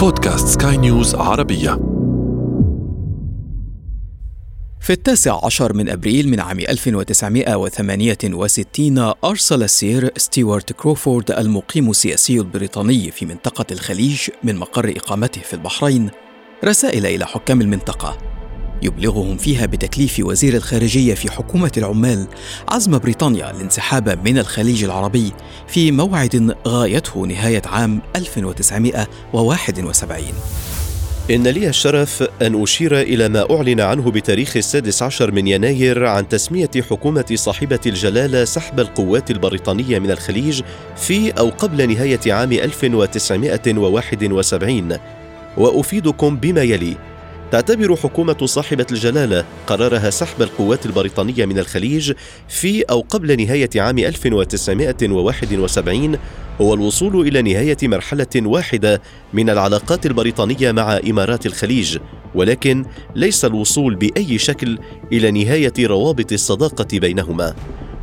بودكاست سكاي نيوز عربية. في التاسع عشر من أبريل من عام 1968 أرسل السير ستيوارت كروفورد المقيم السياسي البريطاني في منطقة الخليج من مقر إقامته في البحرين رسائل إلى حكام المنطقة. يبلغهم فيها بتكليف وزير الخارجية في حكومة العمال عزم بريطانيا الانسحاب من الخليج العربي في موعد غايته نهاية عام 1971 إن لي الشرف أن أشير إلى ما أعلن عنه بتاريخ السادس عشر من يناير عن تسمية حكومة صاحبة الجلالة سحب القوات البريطانية من الخليج في أو قبل نهاية عام 1971 وأفيدكم بما يلي. تعتبر حكومة صاحبة الجلالة قرارها سحب القوات البريطانية من الخليج في أو قبل نهاية عام 1971 هو الوصول إلى نهاية مرحلة واحدة من العلاقات البريطانية مع إمارات الخليج ولكن ليس الوصول بأي شكل إلى نهاية روابط الصداقة بينهما.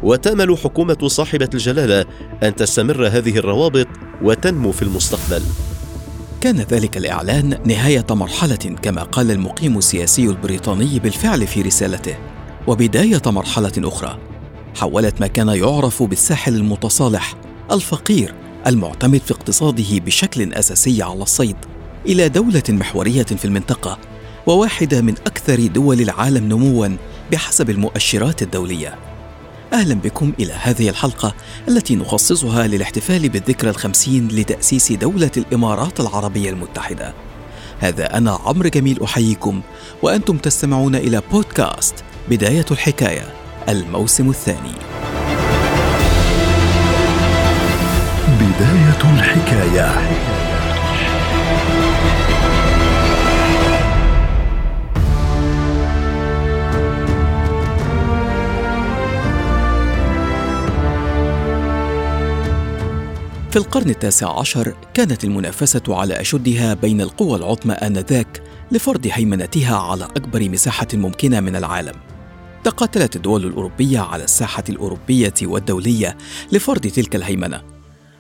وتامل حكومة صاحبة الجلالة أن تستمر هذه الروابط وتنمو في المستقبل. كان ذلك الإعلان نهاية مرحلة كما قال المقيم السياسي البريطاني بالفعل في رسالته. وبداية مرحلة أخرى حولت ما كان يعرف بالساحل المتصالح الفقير المعتمد في اقتصاده بشكل أساسي على الصيد إلى دولة محورية في المنطقة وواحدة من أكثر دول العالم نمواً بحسب المؤشرات الدولية. أهلا بكم إلى هذه الحلقة التي نخصصها للاحتفال بالذكرى الخمسين لتأسيس دولة الإمارات العربية المتحدة. هذا أنا عمرو جميل أحييكم وأنتم تستمعون إلى بودكاست بداية الحكاية الموسم الثاني. بداية الحكاية. في القرن التاسع عشر كانت المنافسة على أشدها بين القوى العظمى آنذاك لفرض هيمنتها على أكبر مساحة ممكنة من العالم. تقاتلت الدول الأوروبية على الساحة الأوروبية والدولية لفرض تلك الهيمنة.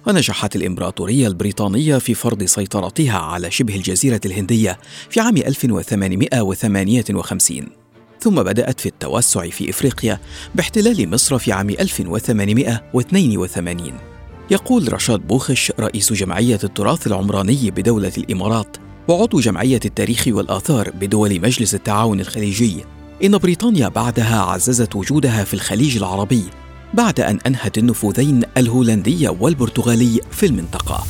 ونجحت الإمبراطورية البريطانية في فرض سيطرتها على شبه الجزيرة الهندية في عام 1858 ثم بدأت في التوسع في إفريقيا باحتلال مصر في عام 1882 يقول رشاد بوخش رئيس جمعية التراث العمراني بدولة الإمارات وعضو جمعية التاريخ والآثار بدول مجلس التعاون الخليجي إن بريطانيا بعدها عززت وجودها في الخليج العربي بعد أن أنهت النفوذين الهولندي والبرتغالي في المنطقة.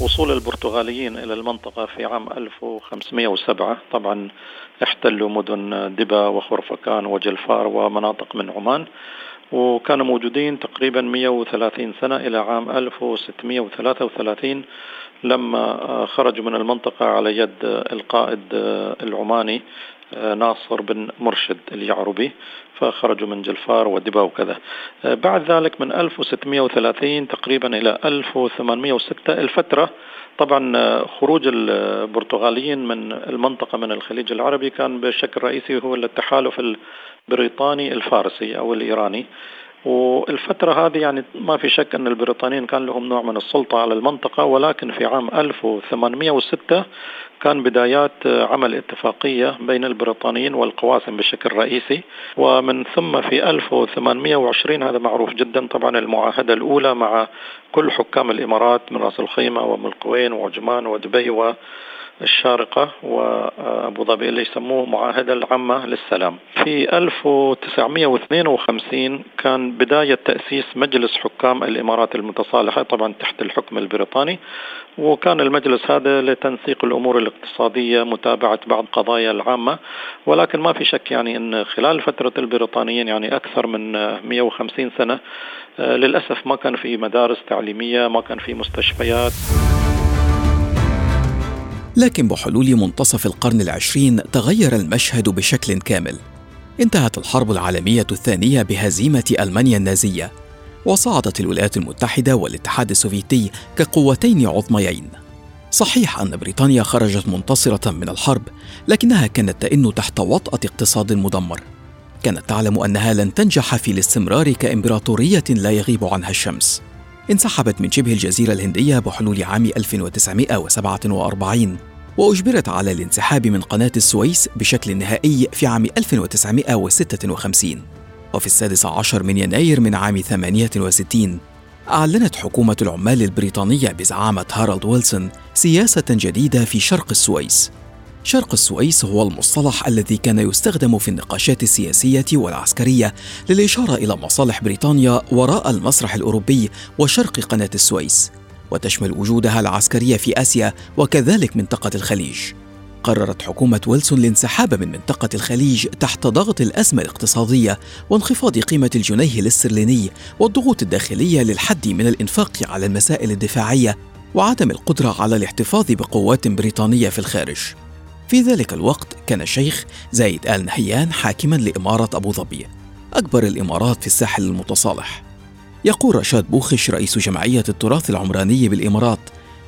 وصول البرتغاليين إلى المنطقة في عام 1507 طبعا احتلوا مدن دبا وخرفكان وجلفار ومناطق من عمان وكانوا موجودين تقريبا 130 سنة إلى عام 1633 لما خرجوا من المنطقة على يد القائد العماني ناصر بن مرشد اليعربي فخرجوا من جلفار ودبا وكذا. بعد ذلك من 1630 تقريبا إلى 1806 الفترة طبعا خروج البرتغاليين من المنطقة من الخليج العربي كان بشكل رئيسي هو التحالف البريطاني الفارسي أو الإيراني. والفترة هذه يعني ما في شك أن البريطانيين كان لهم نوع من السلطة على المنطقة ولكن في عام 1806 كان بدايات عمل اتفاقية بين البريطانيين والقواسم بشكل رئيسي. ومن ثم في 1820 هذا معروف جدا طبعا المعاهدة الأولى مع كل حكام الإمارات من رأس الخيمة وأم القوين وعجمان ودبي و الشارقة وأبو ظبي اللي يسموه معاهدة العامة للسلام. في 1952 كان بداية تأسيس مجلس حكام الإمارات المتصالحة طبعا تحت الحكم البريطاني وكان المجلس هذا لتنسيق الأمور الاقتصادية متابعة بعض قضايا العامة. ولكن ما في شك يعني أن خلال فترة البريطانيين يعني أكثر من 150 سنة للأسف ما كان في مدارس تعليمية ما كان في مستشفيات. لكن بحلول منتصف القرن العشرين تغير المشهد بشكل كامل. انتهت الحرب العالمية الثانية بهزيمة ألمانيا النازية وصعدت الولايات المتحدة والاتحاد السوفيتي كقوتين عظميين. صحيح أن بريطانيا خرجت منتصرة من الحرب لكنها كانت تئن تحت وطأة اقتصاد مدمر. كانت تعلم أنها لن تنجح في الاستمرار كإمبراطورية لا يغيب عنها الشمس. انسحبت من شبه الجزيرة الهندية بحلول عام 1947 وأجبرت على الانسحاب من قناة السويس بشكل نهائي في عام 1956 وفي السادس عشر من يناير من عام 68 أعلنت حكومة العمال البريطانية بزعامة هارولد ويلسون سياسة جديدة في شرق السويس. شرق السويس هو المصطلح الذي كان يستخدم في النقاشات السياسية والعسكرية للإشارة إلى مصالح بريطانيا وراء المسرح الأوروبي وشرق قناة السويس. وتشمل وجودها العسكري في آسيا وكذلك منطقة الخليج. قررت حكومة ويلسون الانسحاب من منطقة الخليج تحت ضغط الأزمة الاقتصادية وانخفاض قيمة الجنيه الاسترليني والضغوط الداخلية للحد من الإنفاق على المسائل الدفاعية وعدم القدرة على الاحتفاظ بقوات بريطانية في الخارج. في ذلك الوقت كان الشيخ زايد آل نهيان حاكما لإمارة أبو ظبي. أكبر الإمارات في الساحل المتصالح. يقول رشاد بوخش رئيس جمعية التراث العمراني بالإمارات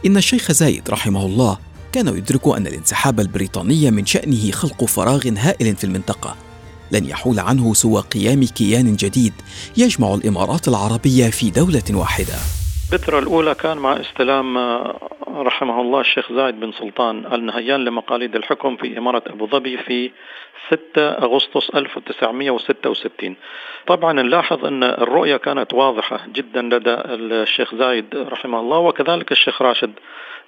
إن الشيخ زايد رحمه الله كان يدرك أن الانسحاب البريطاني من شأنه خلق فراغ هائل في المنطقة. لن يحول عنه سوى قيام كيان جديد يجمع الإمارات العربية في دولة واحدة. الفترة الأولى كان مع استلام آه، رحمه الله الشيخ زايد بن سلطان النهيان لمقاليد الحكم في إمارة أبو ظبي في 6 أغسطس 1966 طبعا نلاحظ أن الرؤية كانت واضحة جدا لدى الشيخ زايد رحمه الله وكذلك الشيخ راشد.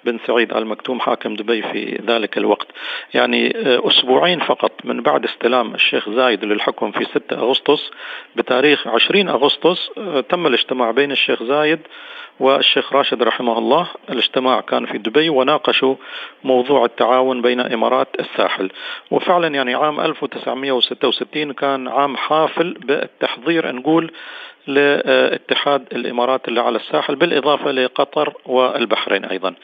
بن سعيد آل مكتوم حاكم دبي في ذلك الوقت. يعني آه، أسبوعين فقط من بعد استلام الشيخ زايد للحكم في 6 أغسطس. بتاريخ 20 أغسطس آه، تم الاجتماع بين الشيخ زايد والشيخ راشد رحمه الله. الاجتماع كان في دبي وناقشوا موضوع التعاون بين إمارات الساحل. وفعلا يعني عام 1966 كان عام حافل بالتحضير نقول لاتحاد الإمارات اللي على الساحل بالإضافة لقطر والبحرين أيضا.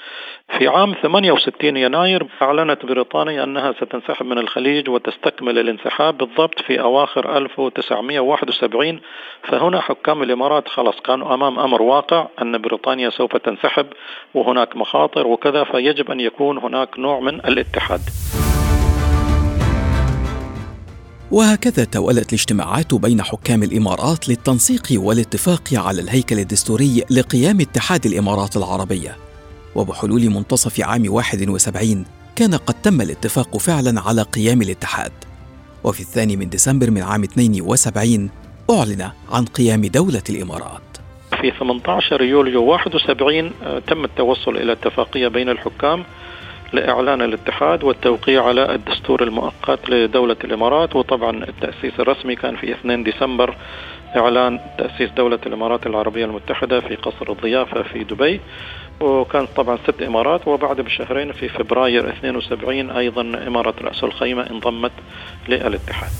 في عام 68 يناير أعلنت بريطانيا أنها ستنسحب من الخليج وتستكمل الانسحاب بالضبط في أواخر 1971 فهنا حكام الإمارات خلاص كانوا أمام أمر واقع أن بريطانيا سوف تنسحب وهناك مخاطر وكذا فيجب أن يكون هناك نوع من الاتحاد. وهكذا توالت الاجتماعات بين حكام الإمارات للتنسيق والاتفاق على الهيكل الدستوري لقيام اتحاد الإمارات العربية. وبحلول منتصف عام 71 كان قد تم الاتفاق فعلا على قيام الاتحاد. وفي الثاني من ديسمبر من عام 72 أعلن عن قيام دولة الإمارات. في 18 يوليو 71 آه، تم التوصل إلى اتفاقية بين الحكام لإعلان الاتحاد والتوقيع على الدستور المؤقت لدولة الإمارات وطبعا التأسيس الرسمي كان في 2 ديسمبر إعلان تأسيس دولة الإمارات العربية المتحدة في قصر الضيافة في دبي وكانت طبعا ست إمارات وبعد بشهرين في فبراير 72 أيضا إمارة رأس الخيمة انضمت للاتحاد.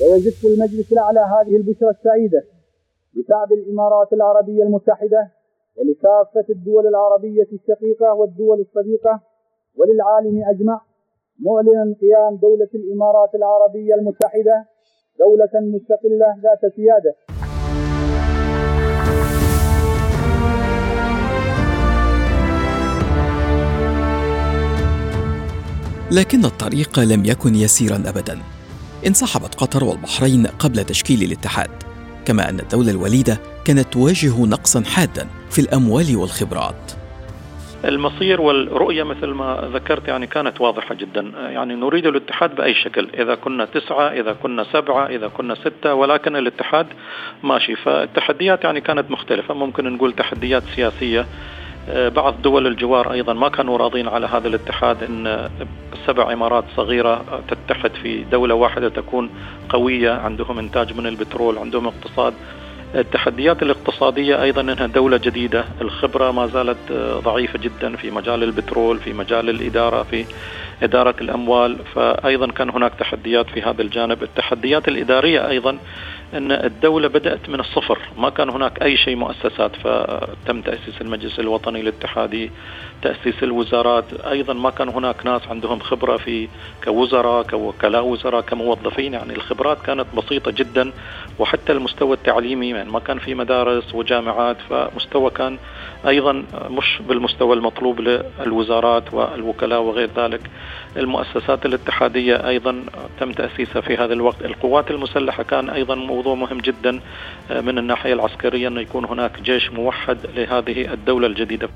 ويزف المجلس الأعلى هذه البشرى السعيدة لشعب الإمارات العربية المتحدة ولكافة الدول العربية الشقيقة والدول الصديقة وللعالم أجمع معلنا قيام دولة الإمارات العربية المتحدة دولة مستقلة ذات سيادة. لكن الطريق لم يكن يسيرا ابدا. انسحبت قطر والبحرين قبل تشكيل الاتحاد كما أن الدولة الوليدة كانت تواجه نقصا حادا في الأموال والخبرات. المصير والرؤية مثل ما ذكرت يعني كانت واضحة جدا. يعني نريد الاتحاد بأي شكل إذا كنا تسعة إذا كنا سبعة إذا كنا ستة ولكن الاتحاد ماشي. فالتحديات يعني كانت مختلفة. ممكن نقول تحديات سياسية. آه، بعض دول الجوار أيضا ما كانوا راضين على هذا الاتحاد إن سبع إمارات صغيرة تتحد في دولة واحدة تكون قوية عندهم إنتاج من البترول عندهم اقتصاد التحديات الاقتصادية أيضا أنها دولة جديدة. الخبرة ما زالت ضعيفة جدا في مجال البترول في مجال الإدارة في إدارة الأموال. فأيضا كان هناك تحديات في هذا الجانب. التحديات الإدارية أيضا أن الدولة بدأت من الصفر. ما كان هناك أي شيء مؤسسات فتم تأسيس المجلس الوطني الاتحادي تأسيس الوزارات. أيضا ما كان هناك ناس عندهم خبرة في كوزراء كوكلاء وزراء كموظفين. يعني الخبرات كانت بسيطة جدا وحتى المستوى التعليمي يعني ما كان في مدارس وجامعات فمستوى كان أيضا مش بالمستوى المطلوب للوزارات والوكلاء وغير ذلك. المؤسسات الاتحادية أيضا تم تأسيسها في هذا الوقت. القوات المسلحة كان أيضا موضوع مهم جدا من الناحية العسكرية أن يكون هناك جيش موحد لهذه الدولة الجديدة.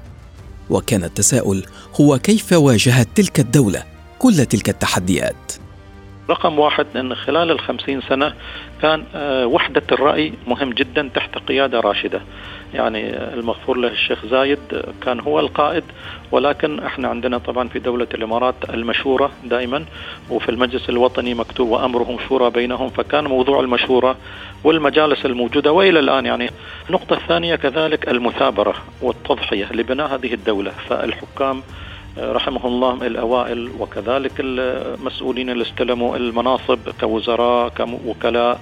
وكان التساؤل هو كيف واجهت تلك الدولة كل تلك التحديات؟ رقم واحد أن خلال الخمسين سنة كان آه، وحدة الرأي مهم جدا تحت قيادة راشدة. يعني المغفور له الشيخ زايد كان هو القائد. ولكن إحنا عندنا طبعا في دولة الإمارات المشورة دائما وفي المجلس الوطني مكتوب وأمرهم شورى بينهم فكان موضوع المشورة والمجالس الموجودة وإلى الآن. يعني النقطة الثانية كذلك المثابرة والتضحية لبناء هذه الدولة. فالحكام رحمه الله الأوائل وكذلك المسؤولين اللي استلموا المناصب كوزراء كوكلاء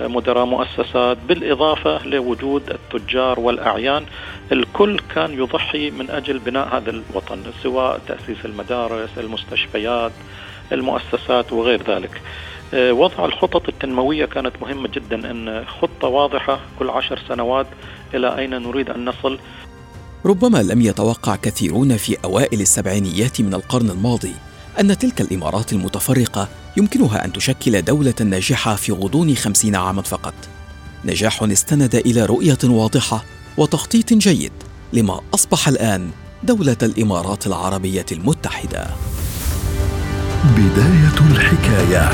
مدراء مؤسسات بالإضافة لوجود التجار والأعيان الكل كان يضحي من أجل بناء هذا الوطن سواء تأسيس المدارس المستشفيات المؤسسات وغير ذلك. وضع الخطط التنموية كانت مهمة جدا أن خطة واضحة كل عشر سنوات إلى أين نريد أن نصل. ربما لم يتوقع كثيرون في أوائل السبعينيات من القرن الماضي أن تلك الإمارات المتفرقة يمكنها أن تشكل دولة ناجحة في غضون خمسين عاما فقط. نجاح استند إلى رؤية واضحة وتخطيط جيد لما أصبح الآن دولة الإمارات العربية المتحدة. بداية الحكاية.